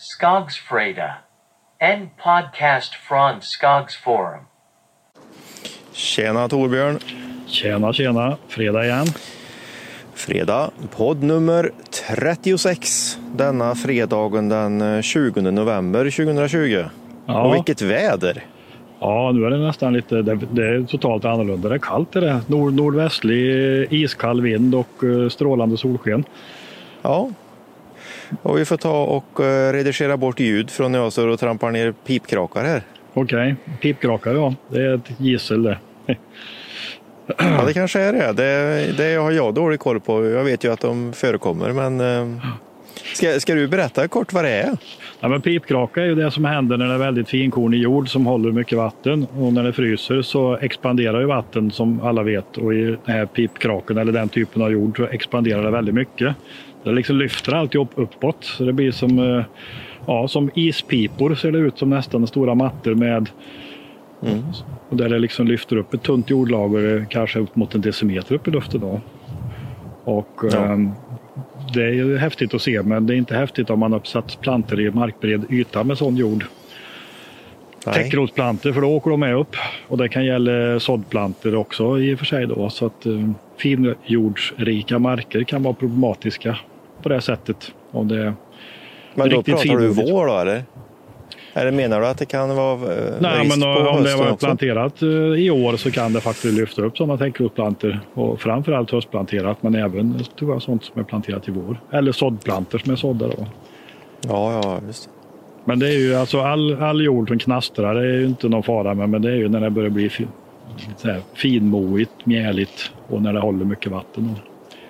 Skogsfreda. En podcast från Skogsforum. Tjena Torbjörn! Tjena, tjena. Fredag igen. Fredag, podd nummer 36. Denna fredagen den 20 november 2020. Ja. Och vilket väder! Ja, nu är det nästan lite, det, det är totalt annorlunda. Det är kallt är det. Nord, nordvästlig iskall vind och eh, strålande solsken. Ja. Och vi får ta och eh, redigera bort ljud från när jag står och trampar ner pipkrakar här. Okej, pipkrakar ja. Det är ett gissel det. Ja, det kanske är det. det. Det har jag dålig koll på. Jag vet ju att de förekommer, men eh, ska, ska du berätta kort vad det är? Ja, men pipkraka är ju det som händer när det är väldigt finkornig jord som håller mycket vatten. Och när det fryser så expanderar ju vatten som alla vet. Och i den här pipkraken eller den typen av jord så expanderar det väldigt mycket. Det liksom lyfter alltihop uppåt. Så det blir som, eh, ja, som ispipor ser det ut som nästan stora mattor med och där det liksom lyfter upp ett tunt jordlager eh, kanske upp mot en decimeter upp i luften. Då. Och Ja. ehm, det är ju häftigt att se men det är inte häftigt om man har satt plantor i markbred yta med sån jord. Täckrotsplantor för då åker de med upp. Och det kan gälla såddplantor också i och för sig. Då, så att eh, finjordsrika marker kan vara problematiska på det sättet. Om det, Men då pratar du finmodigt. vår då, eller? Eller menar du att det kan vara eh, Nej, risk men på om det var också? planterat eh, i år så kan det faktiskt lyfta upp sådana täckrotsplantor. Och framförallt höstplanterat men även eh, jag, sånt som är planterat i vår. Eller såddplantor som är sådda. Då. Ja, ja, just. Men det är ju alltså all, all jord som knastrar, det är ju inte någon fara med. Men det är ju när det börjar bli fi, lite så här finmoigt, mjäligt och när det håller mycket vatten.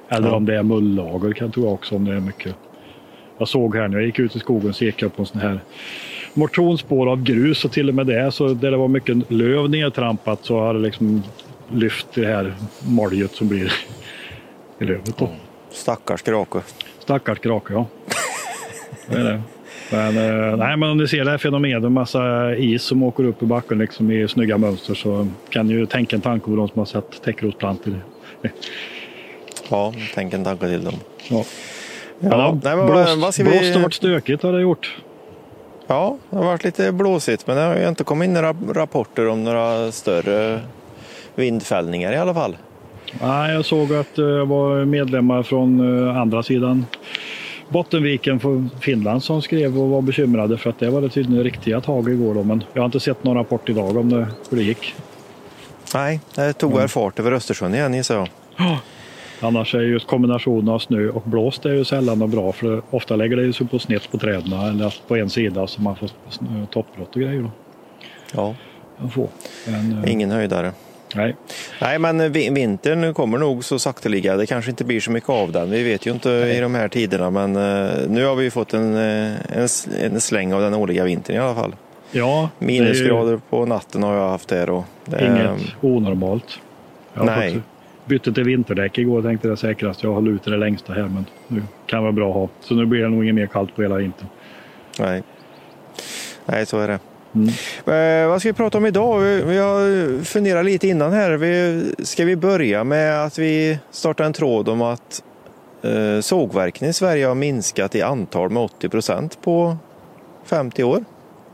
Eller Ja. om det är mullager kan jag tro också om det är mycket. Jag såg här när jag gick ut i skogen så gick jag på en sån här motionsspår av grus och till och med det så där det var mycket löv nedtrampat så har det liksom lyft det här moljet som blir i lövet. Då. Stackars krake. Stackars krake, ja. Det är det. Men, eh, nej, men om ni ser det här fenomenet med massa is som åker upp i backen liksom i snygga mönster så kan ni ju tänka en tanke på de som har sett täckrotsplantor. Ja, tänk en tanke till dem. Ja. Ja, nej, men vad- blåst, vad ska blåst vi- och varit stökigt har det gjort. Ja, det har varit lite blåsigt, men det har ju inte kommit in några rapporter om några större vindfällningar i alla fall. Nej, jag såg att det var medlemmar från eh, andra sidan Bottenviken från Finland som skrev och var bekymrade för att det var det tydligen riktiga tag igår. Då, men jag har inte sett någon rapport idag om det, hur det gick. Nej, det tog väl fart över Östersjön igen gissar jag. Annars är just kombinationen av snö och blåst är ju sällan och bra för ofta lägger det sig på snett på träden eller på en sida så man får toppbrott och grejer. Då. Ja, Man får. Men, eh, ingen höjdare. nej. Nej, men vi- vintern kommer nog så sakteliga. Det kanske inte blir så mycket av den. Vi vet ju inte i de här tiderna, men eh, nu har vi ju fått en, eh, en, en släng av den årliga vintern i alla fall. Ja, är ju Minusgrader på natten har jag haft där. Och det, inget onormalt. Nej. fått bytte till vinterdäck igår tänkte det säkrast. Jag håller ut det längsta här men nu kan vara bra att ha. Så nu blir det nog inget mer kallt på hela vintern. Nej. Nej, så är det. Mm. Eh, vad ska vi prata om idag? Vi, vi har funderat lite innan här. Vi, ska vi börja med att vi startar en tråd om att eh, sågverken i Sverige har minskat i antal med 80 procent på 50 år?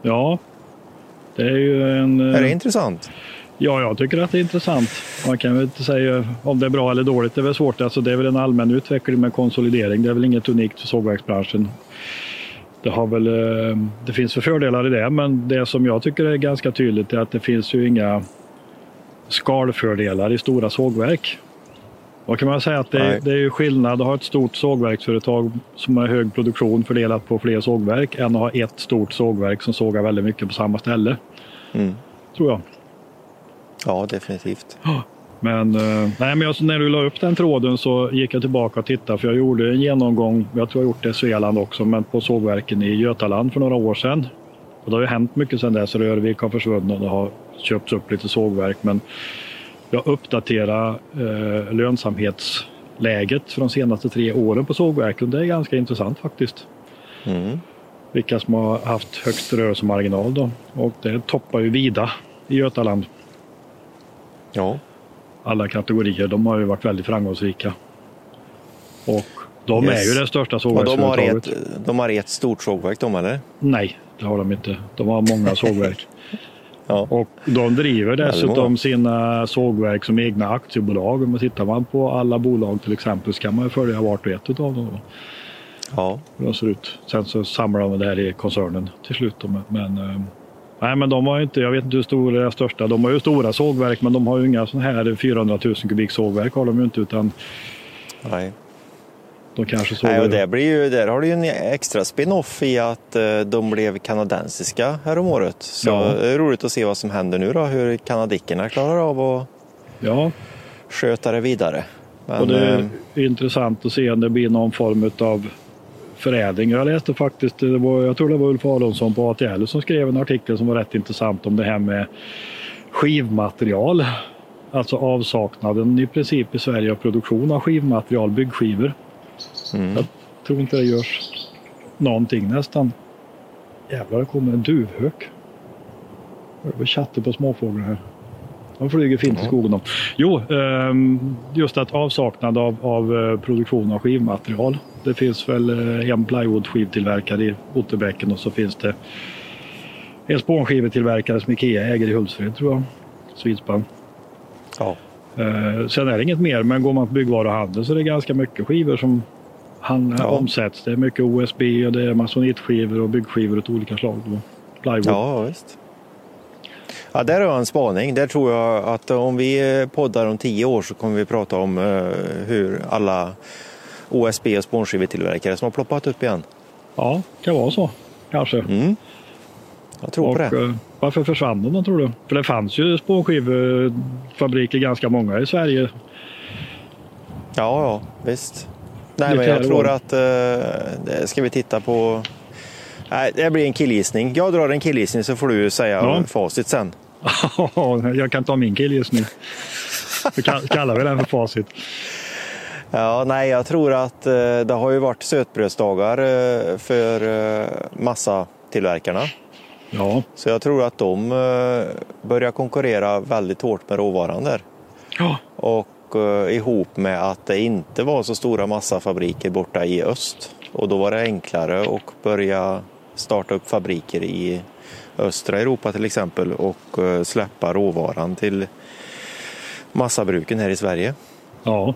Ja, det är ju en... Är det eh, intressant? Ja, jag tycker att det är intressant. Man kan väl inte säga om det är bra eller dåligt. Det är väl svårt. Alltså, det är väl en allmän utveckling med konsolidering. Det är väl inget unikt för sågverksbranschen. Det, har väl, eh, det finns för fördelar i det, men det som jag tycker är ganska tydligt är att det finns ju inga skalfördelar i stora sågverk. Då kan man säga att det, det är ju skillnad att ha ett stort sågverksföretag som har hög produktion fördelat på fler sågverk än att ha ett stort sågverk som sågar väldigt mycket på samma ställe. Mm. Tror jag. Ja, definitivt. Men, eh, nej, men jag, när du la upp den tråden så gick jag tillbaka och tittade för jag gjorde en genomgång, jag tror jag gjort det i Svealand också, men på sågverken i Götaland för några år sedan. Och det har ju hänt mycket sedan dess. Rörvik har försvunnit och det har köpts upp lite sågverk. Men jag uppdaterar eh, lönsamhetsläget för de senaste tre åren på sågverken. Det är ganska intressant faktiskt. Mm. Vilka som har haft högst rörelsemarginal då. Och det toppar ju vida i Götaland. Ja. alla kategorier. De har ju varit väldigt framgångsrika. Och De Yes. är ju det största Och de har, sågverksföretaget. ett, de har ett stort sågverk de eller? Nej, det har de inte. De har många sågverk. Ja. Och de driver dessutom sina sågverk som egna aktiebolag. Men tittar man på alla bolag till exempel så kan man ju följa vart och ett av dem. Ja. hur de ser ut. Sen så samlar de det här i koncernen till slut. Men, eh, nej, men de har ju inte, jag vet inte hur stora det är största. De har ju stora sågverk men de har ju inga sådana här 400 000 kubik sågverk har de ju inte utan Nej. de kanske sågar. Nej, och det blir ju, där har du ju en extra spin-off i att eh, de blev kanadensiska häromåret. Så Ja. det är roligt att se vad som händer nu då, hur kanadickerna klarar av att Ja, sköta det vidare. Men, och det eh, är intressant att se om det blir någon form av förädling. Jag läste faktiskt, det var, jag tror det var Ulf Aronsson på ATL som skrev en artikel som var rätt intressant om det här med skivmaterial. Alltså avsaknaden i princip i Sverige av produktion av skivmaterial, byggskivor. mm. Jag tror inte det görs någonting nästan. Jävlar, det kommer en duvhök. Det var chatter på småfåglar här. De flyger fint i skogen. Jo, ehm, just att avsaknad av, av eh, produktion av skivmaterial. Det finns väl eh, en plywoodskivtillverkare i Otterbäcken och så finns det en spånskivetillverkare som Ikea äger i Hultsfred tror jag. Svidspan. ja. Eh, sen är det inget mer, men går man på byggvaruhandeln så är det ganska mycket skivor som han, Ja. omsätts. Det är mycket OSB och det är masonitskivor och byggskivor av olika slag. Plywood. ja, visst. Ja, där har jag en spaning. Där tror jag att om vi poddar om tio år så kommer vi prata om eh, hur alla OSB och spånskivetillverkare som har ploppat upp igen. Ja, det kan vara så. Kanske. Mm. Jag tror och, på det. eh, varför försvann de då tror du? För det fanns ju spånskivefabriker ganska många i Sverige. Ja, ja, visst. Nej, Lite men jag tror att... Eh, ska vi titta på... Nej, det blir en killgissning. Jag drar en killgissning så får du säga Ja. facit sen. jag kan ta min killgissning. Då kall- kallar vi den för facit. Ja, nej, jag tror att eh, det har ju varit sötbrödsdagar eh, för eh, massatillverkarna. Ja, Så jag tror att de börjar konkurrera väldigt hårt med råvaran där. ja, Och ihop med att det inte var så stora massafabriker borta i öst. Och då var det enklare att börja starta upp fabriker i östra Europa till exempel och eh, släppa råvaran till massabruken här i Sverige. ja.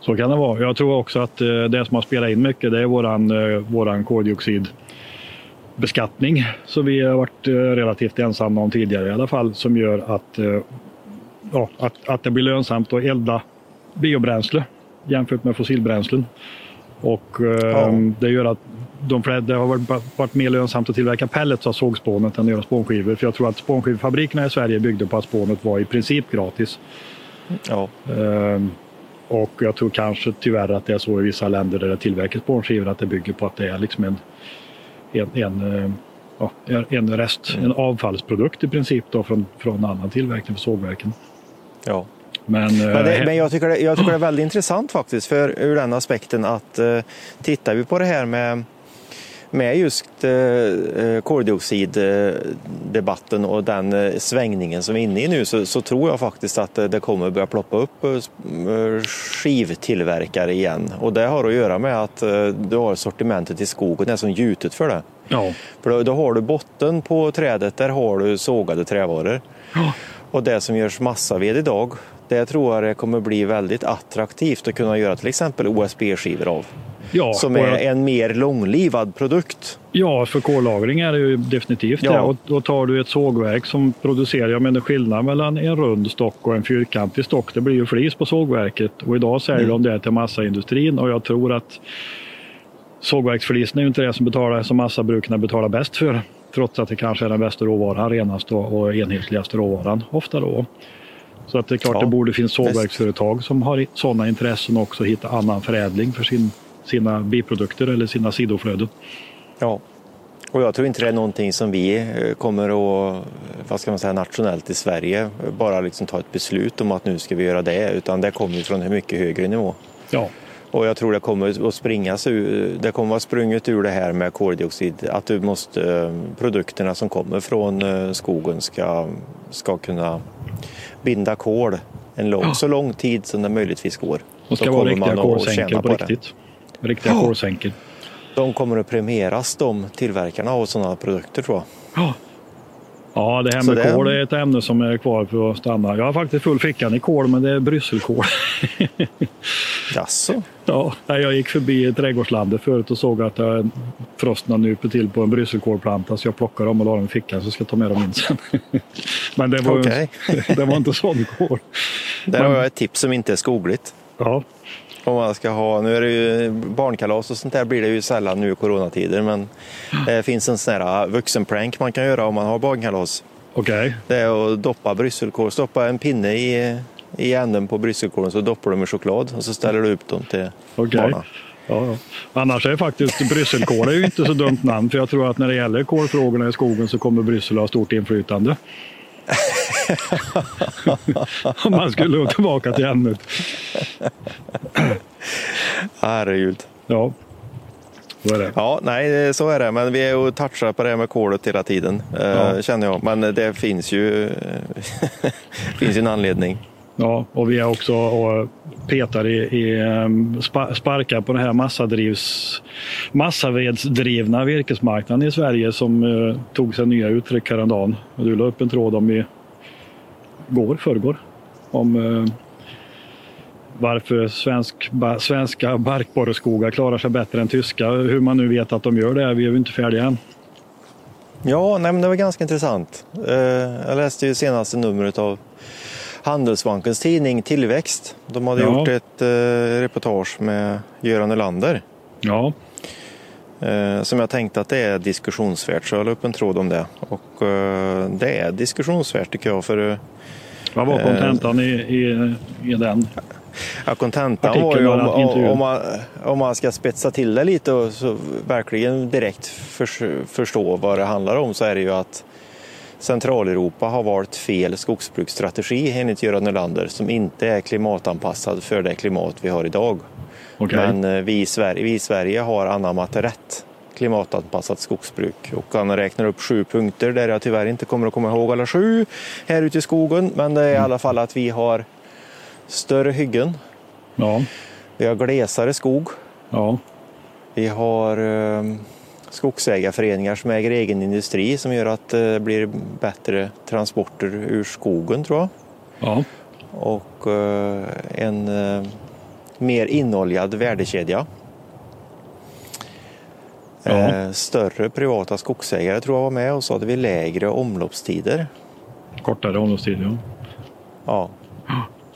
Så kan det vara. Jag tror också att eh, det som har spelat in mycket det är våran, eh, våran koldioxidbeskattning. som vi har varit relativt ensamma om tidigare i alla fall. Som gör att, ja, att, att det blir lönsamt att elda biobränsle jämfört med fossilbränslen. Och Ja. det gör att de flesta, det har varit, varit mer lönsamt att tillverka pellets av sågspånet än att göra spånskivor. För jag tror att spånskivefabrikerna i Sverige byggde på att spånet var i princip gratis. Ja, Ehm, och jag tror kanske tyvärr att det är så i vissa länder där det tillverkas spånskivor att det bygger på att det är liksom en, en, en, eh, ja, en rest, en avfallsprodukt i princip då från, från annan tillverkning för sågverken. ja. Men, Men, det, eh, men jag, tycker det, jag tycker det är väldigt intressant faktiskt för ur den aspekten att eh, tittar vi på det här med, med just eh, eh, koldioxiddebatten och den eh, svängningen som vi är inne i nu så, så tror jag faktiskt att det kommer börja ploppa upp skivtillverkare igen. Och det har att göra med att du har sortimentet i skogen är som gjutet för det. ja, För då, då har du botten på trädet, där har du sågade trävaror. Och det som görs massaved idag, det tror jag det kommer bli väldigt attraktivt att kunna göra till exempel OSB-skivor av. ja, som är en mer långlivad produkt. Ja, för kollagring är det ju definitivt Ja. det. Och, och tar du ett sågverk som producerar, jag menar skillnad mellan en rund stock och en fyrkantig stock, det blir ju flis på sågverket. Och idag säljer Mm. de det till massaindustrin och jag tror att sågverksflisen är ju inte det som, betalar, som massabrukarna betalar bäst för. Trots att det kanske är den bästa råvaran, renaste och, och enhetligaste råvaran ofta då. Så att det är klart Ja, det borde finnas sågverksföretag som har sådana intressen också, hitta annan förädling för sin, sina biprodukter eller sina sidoflöden. Ja. Och jag tror inte det är någonting som vi eh, kommer att, vad ska man säga, nationellt i Sverige bara liksom ta ett beslut om att nu ska vi göra det, utan det kommer från en mycket högre nivå. Ja, Och jag tror det kommer att springas ur, det kommer att vara sprunget ur det här med koldioxid, att du måste, eh, produkterna som kommer från eh, skogen ska, ska kunna binda kol en lång, så lång tid som det möjligtvis går. De ska Då vara kommer riktiga man att kolsänkor på, på riktigt. Riktiga kolsänkor. De kommer att premieras, de tillverkarna av sådana produkter tror jag. Ja. Ja, det här med det- kol är ett ämne som är kvar för att stanna. Jag har faktiskt full fickan i kol, men det är brysselkål. Jaså? ja, jag gick förbi trädgårdslandet förut och såg att det frosten nyper till på en brysselkålplanta så jag plockade dem och la dem i fickan så jag ska ta med dem in sen. men det var, Okej. det var inte sån kål. Där har jag ett tips som inte är skogligt. Ja, Om man ska ha, nu är det ju barnkalas och sånt där blir det ju sällan nu i coronatider men det finns en sån här vuxenprank man kan göra om man har barnkalas. okej. Det är att doppa brysselkål, stoppa en pinne i, i änden på brysselkålen så doppar du med choklad och så ställer du upp dem till Okej. barnen. Ja. Annars är faktiskt brysselkål är ju inte så dumt namn för jag tror att när det gäller kolfrågorna i skogen så kommer Bryssel ha stort inflytande. Om man skulle gå tillbaka till ämnet. Herregud. Ja, så är det. Ja, nej, så är det. Men vi är och touchar på det här med kolet hela tiden, eh, Ja. känner jag. Men det finns ju finns ju en anledning. Ja, och vi är också och petar i, i ehm, spa- sparkar på den här massadrivs, massavedsdrivna virkesmarknaden i Sverige som eh, tog sig nya uttryck häromdagen. Du la upp en tråd om i går, förrgår, om eh, varför svensk, ba, svenska barkborreskogar klarar sig bättre än tyska. Hur man nu vet att de gör det, vi är ju inte färdiga än. Ja, nej, men det var ganska intressant. Eh, Jag läste ju senaste numret av Handelsbankens tidning Tillväxt. De hade Ja. gjort ett eh, reportage med Göran Nylander Ja, eh, som jag tänkte att det är diskussionsvärt, så jag la upp en tråd om det. Och eh, det är diskussionsvärt tycker jag, för vad var Eh, kontentan i, i, i den? Ja, kontentan var ju om, om, man, om man ska spetsa till det lite och så verkligen direkt förs, förstå vad det handlar om så är det ju att Centraleuropa har valt fel skogsbruksstrategi enligt Göran Nylander som inte är klimatanpassad för det klimat vi har idag. Okej. Men eh, vi i, Sverige, vi i Sverige har anammat rätt klimatanpassat skogsbruk. Och han räknar upp sju punkter där jag tyvärr inte kommer att komma ihåg alla sju här ute i skogen. Men det är i alla fall att vi har större hyggen, Ja, vi har glesare skog, ja. vi har eh, skogsägarföreningar som äger egen industri som gör att det blir bättre transporter ur skogen tror jag. Ja, Och eh, en eh, mer inoljad värdekedja. Ja. Eh, större privata skogsägare tror jag var med och så hade vi lägre omloppstider. kortare omloppstid. Ja. Ja.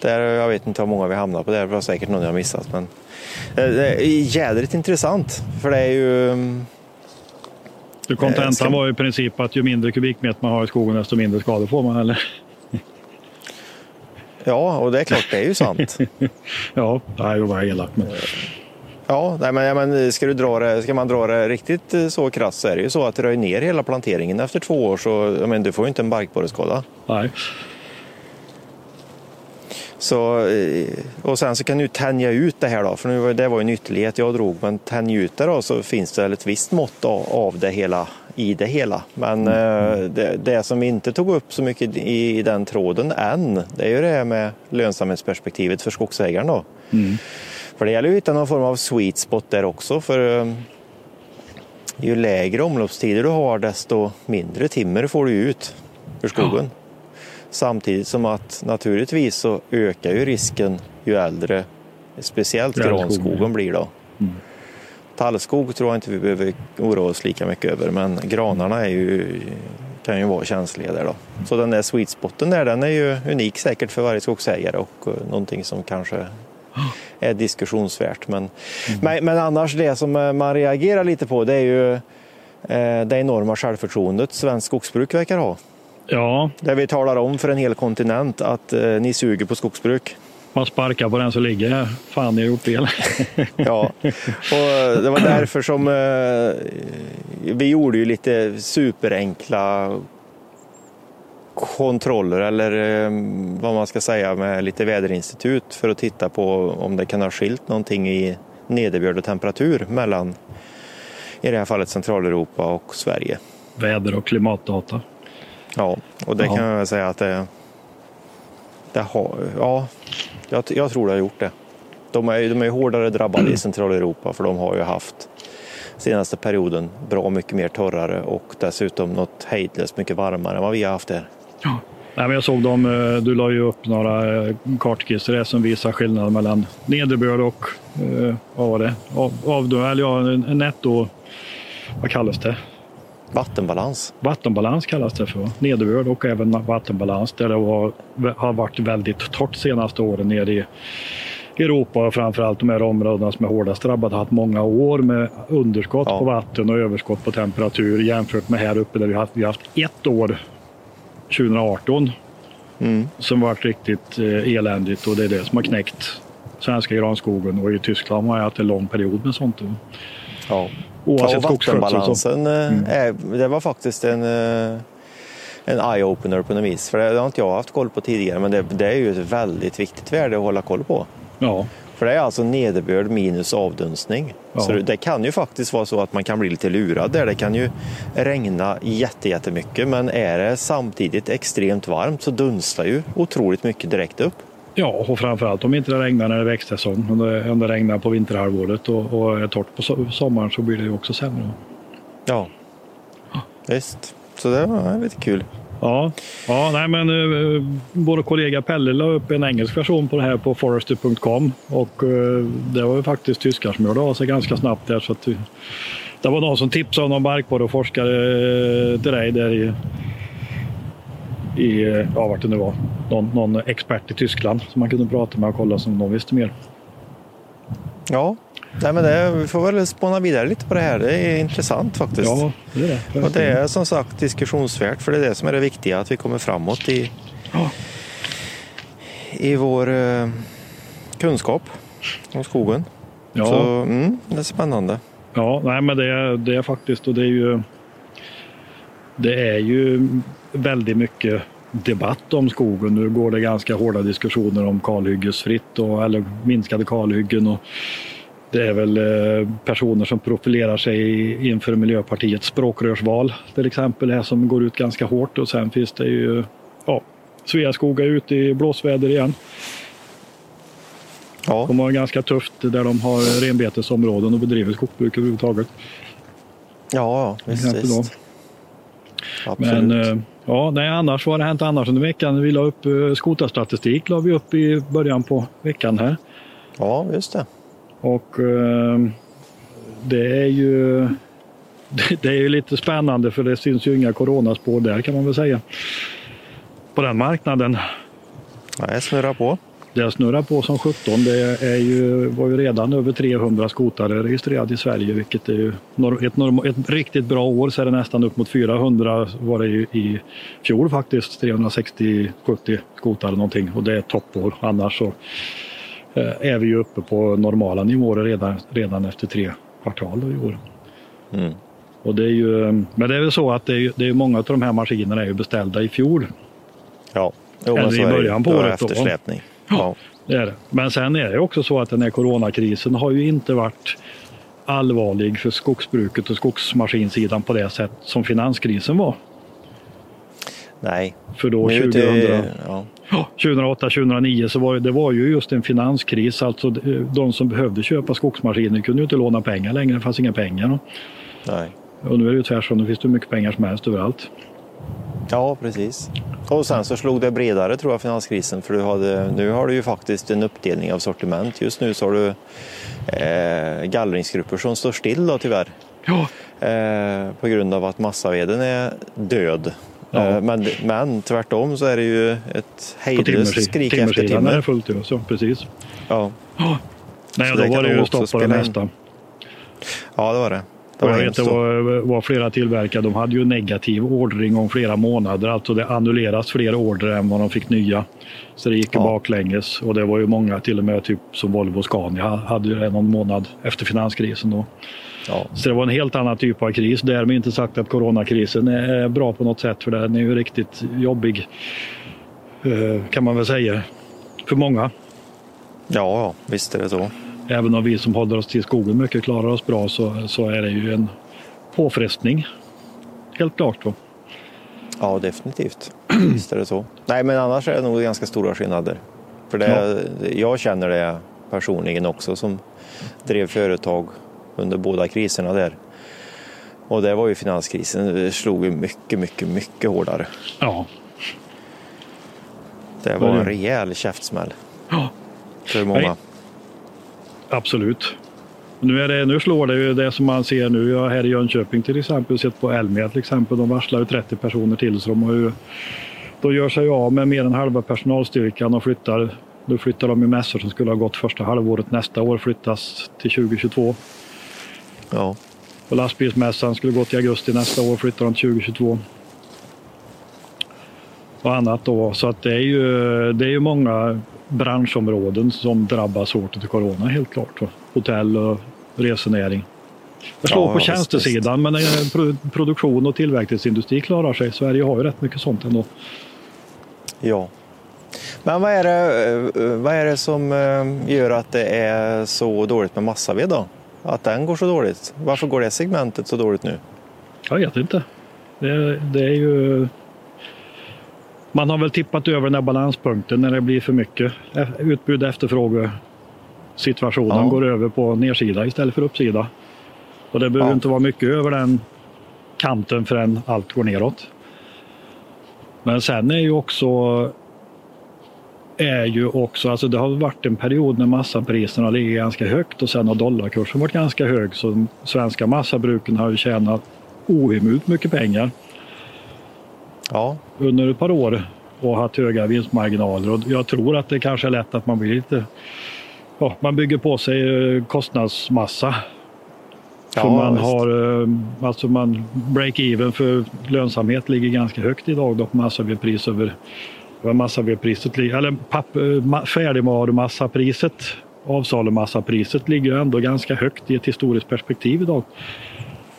Där, jag vet inte hur många vi hamnar på där, det var säkert någon jag missat. Men eh, det är jädrigt intressant för det är ju mm, Så Eh, kontentan ska- var i princip att ju mindre kubikmeter man har i skogen desto mindre skador får man. Eller? Ja, och det är klart, det är ju sant. Ja, nej, det var elakt. Men... Ja, nej, men, men ska, du dra det, ska man dra det riktigt eh, så krasst så är det ju så att det röjer ner hela planteringen efter två år så men, du får ju inte en barkborreskada. Nej. Så, eh, och sen så kan du tänja ut det här då, för nu, det var en ytterlighet jag drog, men tänj ut det då så finns det väl ett visst mått av, det hela i det hela. Men eh, det, det som vi inte tog upp så mycket i, i den tråden än, det är ju det här med lönsamhetsperspektivet för skogsägaren då. För det gäller ju att hitta någon form av sweet spot där också, för eh, ju lägre omloppstider du har desto mindre timmer får du ut ur skogen. Samtidigt som att naturligtvis så ökar ju risken ju äldre speciellt Granskog, granskogen blir då. Tallskog tror jag inte vi behöver oroa oss lika mycket över men granarna är ju, kan ju vara känsliga där då. Så den där sweet spoten där den är ju unik säkert för varje skogsägare och eh, någonting som kanske är diskussionsvärt. Men, men, men annars det som eh, man reagerar lite på det är ju eh, det enorma självförtroendet svenskt skogsbruk verkar ha. Ja, Där vi talar om för en hel kontinent att eh, ni suger på skogsbruk. man sparkar på den som ligger här. Fan, ni har gjort fel. Ja, och eh, det var därför som eh, vi gjorde ju lite superenkla kontroller eller eh, vad man ska säga med lite väderinstitut för att titta på om det kan ha skilt någonting i nederbörd och temperatur mellan i det här fallet Centraleuropa och Sverige. Väder och klimatdata. Ja, och det Ja. kan jag väl säga att det, det har, ja, jag, jag tror det har gjort det. De är, de är hårdare drabbade i Centraleuropa för de har ju haft senaste perioden bra mycket mer torrare och dessutom något hejdlöst mycket varmare än vad vi har haft här. Ja. Nej, men jag såg dem, eh, du la ju upp några eh, kartskisser som visar skillnaden mellan nederbörd och eh, vad var det? Av, av, eller ja, netto, vad kallas det? Vattenbalans. Vattenbalans kallas det för. Nederbörd och även vattenbalans där det var, har varit väldigt torrt senaste åren nere i Europa och framförallt de här områdena som är hårdast drabbade har haft många år med underskott ja. på vatten och överskott på temperatur jämfört med här uppe där vi har haft, vi har haft ett år 2018 mm. som varit riktigt eh, eländigt och det är det som har knäckt svenska granskogen och i Tyskland har jag haft en lång period med sånt. Ja. Oavsett ja, vattenbalansen, eh, mm. är, det var faktiskt en, eh, en eye-opener på något vis. För det har inte jag haft koll på tidigare men det, det är ju ett väldigt viktigt värde att hålla koll på. Ja. För det är alltså nederbörd minus avdunstning. Ja. Så det kan ju faktiskt vara så att man kan bli lite lurad där. Det kan ju regna jättemycket men är det samtidigt extremt varmt så dunstar ju otroligt mycket direkt upp. Ja, och framförallt om inte det regnar när det är växtsäsong. Om det, om det regnar på vinterhalvåret och, och är torrt på sommaren så blir det ju också sämre. Ja, visst. Så det var lite kul. Ja, ja nej, men uh, vår kollega Pelle la upp en engelsk version på det här på forester.com och uh, det var ju faktiskt tyskar som gjorde av sig ganska snabbt där. Så att, uh, det var någon som tipsade om någon barkborreforskare uh, till dig där i, i ja, vart det nu var. Någon, någon expert i Tyskland som man kunde prata med och kolla som de visste mer. Ja, Nej, men det, vi får väl spåna vidare lite på det här. Det är intressant faktiskt. Ja, det är det. Och det är som sagt diskussionsvärt för det är det som är det viktiga, att vi kommer framåt i, ja. i vår eh, kunskap om skogen. Ja. Så mm, det är spännande. Ja, nej, men det är, det är faktiskt och det är ju det är ju väldigt mycket debatt om skogen. Nu går det ganska hårda diskussioner om kalhyggesfritt och, eller minskade kalhyggen. Och det är väl eh, personer som profilerar sig inför Miljöpartiets språkrörsval till exempel, här som går ut ganska hårt och sen finns det ju ja, Sveaskog är ute i blåsväder igen. Ja. De har ganska tufft där de har renbetesområden och bedriver skogsbruk överhuvudtaget. Ja, visst. visst. Absolut. Men eh, ja, nej, annars vad har det hänt annars under veckan? Vi la upp eh, skotarstatistik la vi upp i början på veckan här. Ja, just det. Och eh, det är ju det är ju lite spännande för det syns ju inga coronaspår där kan man väl säga. På den marknaden. Nej, snurrar på. Det snurrar på som 17. Det är ju, var ju redan över 300 skotare registrerade i Sverige vilket är ju ett, ett riktigt bra år så är det nästan upp mot 400 var det ju i fjol faktiskt. 360-70 skotare någonting och det är ett toppår. Annars så Eh, är vi ju uppe på normala nivåer redan, redan efter tre kvartal i år. Mm. Och det är ju, men det är väl så att det är, det är många av de här maskinerna är ju beställda i fjol. Ja, jo, Eller i början på året. Eftersläpning. Ja, ja, det är det. Men sen är det också så att den här coronakrisen har ju inte varit allvarlig för skogsbruket och skogsmaskinsidan på det sätt som finanskrisen var. Nej. För då 2000, ja. 2008-2009 så var det, det var ju just en finanskris. Alltså de som behövde köpa skogsmaskiner kunde ju inte låna pengar längre. Det fanns inga pengar. Nej. Och nu är det ju tvärtom. Nu finns det hur mycket pengar som helst överallt. Ja, precis. Och sen så slog det bredare tror jag, finanskrisen. För du hade, nu har du ju faktiskt en uppdelning av sortiment. Just nu så har du eh, gallringsgrupper som står still då tyvärr. Ja. Eh, på grund av att massaveden är död. Ja. Eh, men, men tvärtom så är det ju ett hejdlöst skrik efter timmer. är fullt ja, så, precis. Ja. Oh. Nej, då var det ju stopp på det mesta. Ja, det var det. Det var jag vet, det var, var, flera tillverkare, de hade ju negativ ordring om flera månader. Alltså det annulleras fler order än vad de fick nya. Så det gick ja. baklänges och det var ju många, till och med typ som Volvo och Scania, hade ju någon månad efter finanskrisen. Då. Ja. Så det var en helt annan typ av kris. Därmed inte sagt att coronakrisen är bra på något sätt för den är ju riktigt jobbig eh, kan man väl säga för många. Ja, visst är det så. Även om vi som håller oss till skogen mycket klarar oss bra så, så är det ju en påfrestning. Helt klart. Då. Ja, definitivt. Visst är det så. Nej, men annars är det nog ganska stora skillnader. För det, ja. jag känner det personligen också som drev företag under båda kriserna där. Och det var ju finanskrisen, det slog ju mycket, mycket, mycket hårdare. Ja. Det var en rejäl käftsmäll ja. för många. Absolut. Nu, är det, nu slår det ju det som man ser nu. Jag här i Jönköping till exempel, sett på Elmia till exempel. De varslar ju 30 personer till. Så de har ju, då gör sig av med mer än halva personalstyrkan och flyttar. Nu flyttar de ju mässor som skulle ha gått första halvåret nästa år flyttas till 2022. Ja. Och lastbilsmässan skulle gått i augusti nästa år flyttar de till 2022. Och annat då. Så att det är ju, det är ju många branschområden som drabbas hårt av corona helt klart. Hotell och resenäring. Det slår Ja, på tjänstesidan men eh, pro- produktion och tillverkningsindustri klarar sig. Sverige har ju rätt mycket sånt ändå. ja. Men vad är, det, eh, vad är det som eh, gör att det är så dåligt med massaved då? Att den går så dåligt? Varför går det segmentet så dåligt nu? Jag vet inte. Det, det är ju... Man har väl tippat över den här balanspunkten när det blir för mycket utbud efterfråge situationen Ja. går över på nedsida istället för uppsida. Och det behöver Ja. inte vara mycket över den kanten förrän allt går neråt. Men sen är ju också är ju också, alltså det har varit en period när massapriserna ligger ganska högt och sen har dollarkursen varit ganska hög så de svenska massabruken har ju tjänat ohemult mycket pengar Ja, under ett par år och haft höga vinstmarginaler. Och jag tror att det kanske är lätt att man blir lite... Ja, man bygger på sig eh, kostnadsmassa. Ja, för man visst. har, eh, alltså man break-even för lönsamhet ligger ganska högt idag då på massavedpris över massavedpriset eller papp, färdigvarummassapriset, avsalumassapriset ligger ändå ganska högt i ett historiskt perspektiv idag.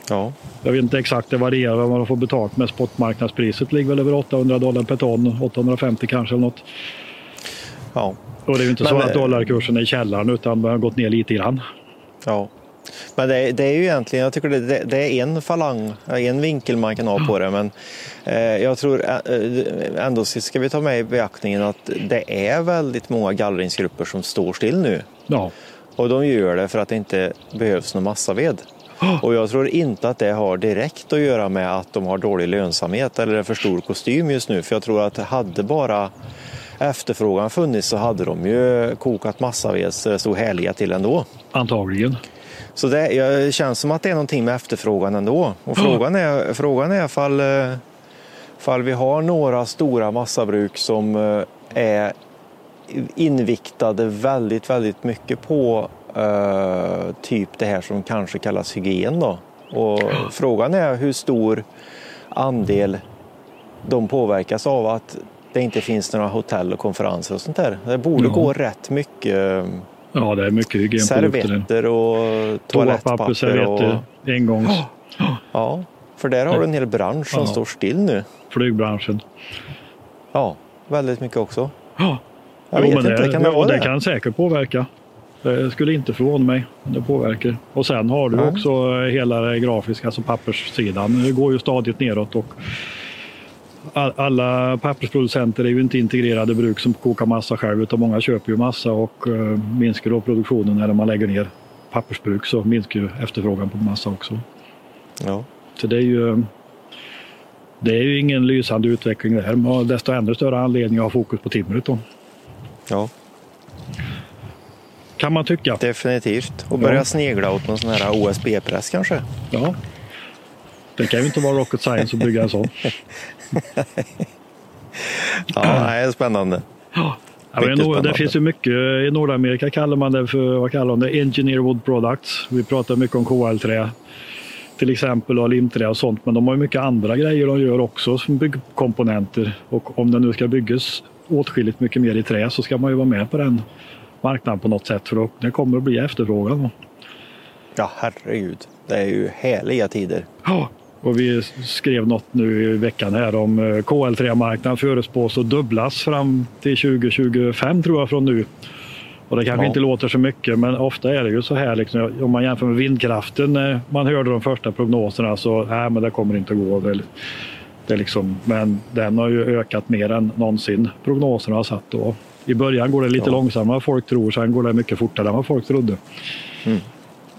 Ja, Jag vet inte exakt, det varierar vad man får betalt med. Spotmarknadspriset ligger väl över 800 dollar per ton, 850 kanske eller något. ja. Och det är ju inte Men, så att eh, dollarkursen är i källaren utan den har gått ner lite grann. Ja. Men det, det är ju egentligen, jag tycker det, det, är en falang, en vinkel man kan ha på det. Men eh, jag tror eh, ändå ska vi ta med i beaktningen att det är väldigt många gallringsgrupper som står still nu. Ja, Och de gör det för att det inte behövs någon massaved. Och jag tror inte att det har direkt att göra med att de har dålig lönsamhet eller en för stor kostym just nu. För jag tror att hade bara efterfrågan funnits så hade de ju kokat massaved så det stod härliga till ändå. antagligen. Så det jag, känns som att det är någonting med efterfrågan ändå. Och frågan är, frågan är ifall, eh, ifall vi har några stora massabruk som eh, är inviktade väldigt, väldigt mycket på eh, typ det här som kanske kallas hygien. Då. Och frågan är hur stor andel de påverkas av att det inte finns några hotell och konferenser och sånt där. Det borde Ja. gå rätt mycket Ja, det är mycket hygienprodukter. servetter och toalettpapper. Och, servetter, engångs... ja, för där har du en hel bransch som Ja. står still nu. Flygbranschen. Ja, väldigt mycket också. Ja, Jag Jo, vet men inte, det, kan det det det? kan säkert påverka. Det skulle inte förvåna mig. Det påverkar. Och sen har du Ja. också hela det grafiska, alltså papperssidan. Det går ju stadigt neråt. Och all- alla pappersproducenter är ju inte integrerade bruk som kokar massa själv utan många köper ju massa och eh, minskar då produktionen när man lägger ner pappersbruk så minskar ju efterfrågan på massa också. Ja. Så det är ju det är ju ingen lysande utveckling där. Men desto ännu större anledning att ha fokus på timret då. ja, Kan man tycka. definitivt. Och börja Ja. snegla åt någon sån här OSB-press kanske. Ja. Det kan ju inte vara rocket science att bygga en sån. Ja, det är spännande. Ja, Nord- det spännande. finns ju mycket. I Nordamerika kallar man det för vad kallar de det? Engineer Wood Products. Vi pratar mycket om KL-trä till exempel och limträ och sånt. Men de har ju mycket andra grejer de gör också som byggkomponenter. Och om det nu ska byggas åtskilligt mycket mer i trä så ska man ju vara med på den marknaden på något sätt. För det kommer att bli efterfrågan. Ja, herregud. Det är ju härliga tider. Ja, och vi skrev något nu i veckan här om eh, KL3-marknaden förutspås att dubblas fram till 2025 tror jag från nu. Och det kanske Ja. inte låter så mycket men ofta är det ju så här liksom, om man jämför med vindkraften. När man hörde de första prognoserna så nej men det kommer inte att gå. Det är liksom, men den har ju ökat mer än någonsin prognoserna har satt då I början går det lite Ja. långsammare än folk tror, sen går det mycket fortare än vad folk trodde. Mm.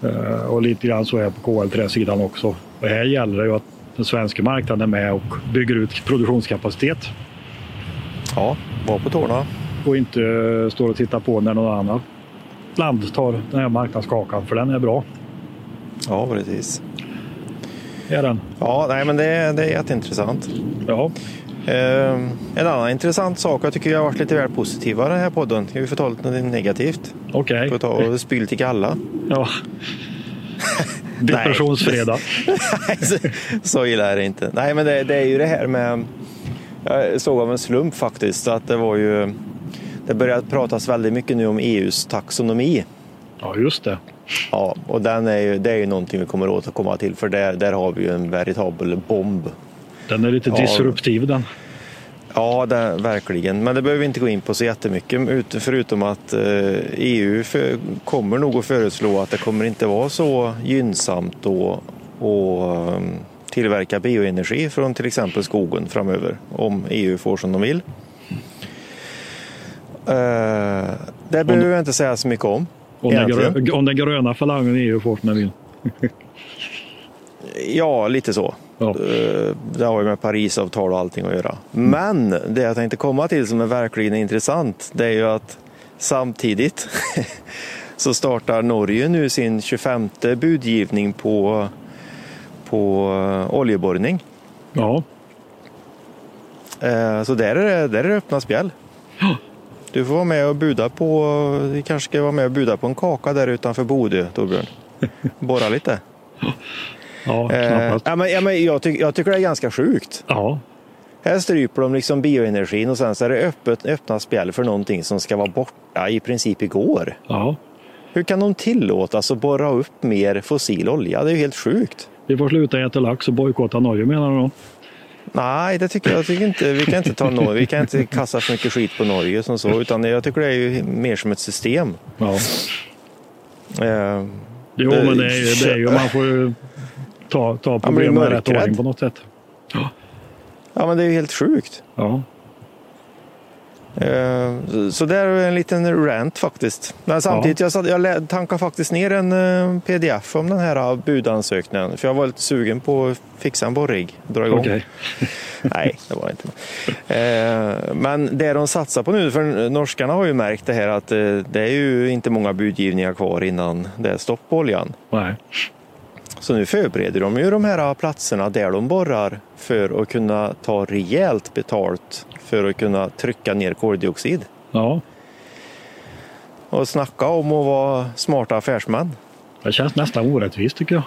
Eh, och lite grann så är det på KL3-sidan också. Och här gäller det ju att den svenska marknaden är med och bygger ut produktionskapacitet Ja, var på tårna. och inte eh, står och tittar på när någon annan land tar den här marknadskakan, för den är bra. Ja, precis. Är den. Ja, nej, men det, är- det är jätteintressant. Ja, en annan intressant sak, jag tycker jag har varit lite väl positiva den här podden. Vi få ta lite negativt? okej. Får ta och spy lite galla. Ja. Depressionsfredag. Nej, så, så illa är det inte. Nej, men det, det är ju det här med... Jag såg av en slump faktiskt att det var ju... Det börjar pratas väldigt mycket nu om EUs taxonomi. Ja, just det. Ja, och den är ju, det är ju någonting vi kommer att återkomma till för där, där har vi ju en veritabel bomb. Den är lite disruptiv den. Ja, det, verkligen. Men det behöver vi inte gå in på så jättemycket ut- förutom att eh, EU för, kommer nog att föreslå att det kommer inte vara så gynnsamt att eh, tillverka bioenergi från till exempel skogen framöver om EU får som de vill. Eh, det behöver jag inte säga så mycket om. Om den, egentligen. grö, om den gröna falangen EU får som den vill. Ja, lite så. Ja. Eh, Det har ju med Parisavtal och allting att göra. Men det jag tänkte komma till som är verkligen intressant, det är ju att samtidigt så startar Norge nu sin 25 budgivning på, på eh, oljeborrning. Ja, Eh, Så där är det, där är det öppna spjäll. Ja. Du får vara med och buda på, vi kanske ska vara med och buda på en kaka där utanför Bodö, Torbjörn. Borra lite. ja Eh, ja, men, ja, men jag, tyck, jag tycker det är ganska sjukt. Ja, Här stryper de liksom bioenergin och sen så är det öppet, öppna spjäll för någonting som ska vara borta i princip igår. ja. Hur kan de tillåtas att borra upp mer fossil olja? Det är ju helt sjukt. Vi får sluta äta lax och bojkotta Norge menar då? Nej, det tycker jag, tycker inte. Vi kan inte ta Norge. Vi kan inte kasta för mycket skit på Norge som så, utan jag tycker det är ju mer som ett system. Ja. Eh, Jo, Det- men det är, det är ju, man får ju ta, ta problemen i rätt ordning på något sätt. Ja, men det är ju helt sjukt. Ja, Eh, Så det är en liten rant faktiskt. Men samtidigt, jag, satt, jag tankade faktiskt ner en eh, pdf om den här budansökningen. För jag var lite sugen på att fixa en borrig, dra igång. okej. Nej, det var inte. Eh, Men det de satsar på nu, för norskarna har ju märkt det här att eh, det är ju inte många budgivningar kvar innan det är stopp på oljan. Nej. Så nu förbereder de ju de här platserna där de borrar för att kunna ta rejält betalt för att kunna trycka ner koldioxid. Ja, Och snacka om att vara smarta affärsmän. det känns nästan orättvist tycker jag.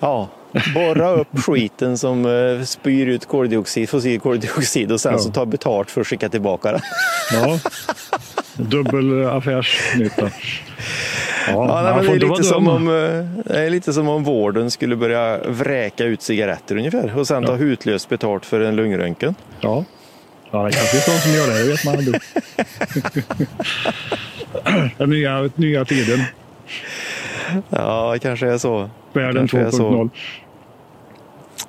Ja, borra upp skiten som eh, spyr ut koldioxid, fossil koldioxid och sen Ja. så ta betalt för att skicka tillbaka den. Ja. Dubbel affärsnytta. Ja, Ja, nej, men det, är lite som om, eh, det är lite som om vården skulle börja vräka ut cigaretter ungefär och sen ta hutlöst betalt för en lungröntgen. Ja. ja, det kanske finns de som gör det. Det vet man inte. Den nya, nya tiden. Ja, det kanske är så. Världen Kanske är så. 2.0.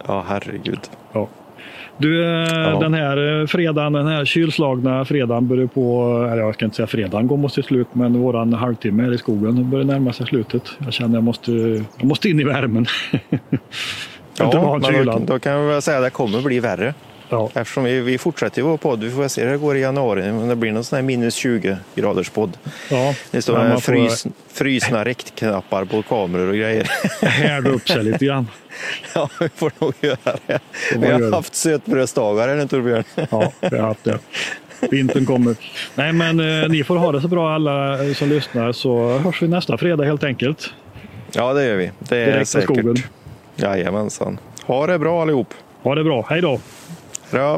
Ja, herregud. Ja. Du, eh, Ja. den här eh, fredagen, den här kylslagna fredagen börjar på, eller jag ska inte säga fredagen går mot sitt slut, men våran halvtimme här i skogen börjar närma sig slutet. Jag känner jag måste, jag måste in i värmen. Jag Ja, men då, då kan vi väl säga att det kommer bli värre. Ja, Eftersom vi, vi fortsätter vår podd. Vi får se hur det går i januari. Om det blir någon sån här minus 20 graders podd. ja. Det står frys, frysna räckknappar på kameror och grejer. härda upp sig lite grann. Ja, vi får nog göra det. Vi har haft sötbrödsdagar här nu Torbjörn. Ja, vi har haft det. Vintern kommer. Nej, men eh, ni får ha det så bra alla som lyssnar så hörs vi nästa fredag helt enkelt. Ja, det gör vi. Det är Direkt säkert. skogen. Jajamensan. Ha det bra allihop. Ha det bra. Hej då! Ja.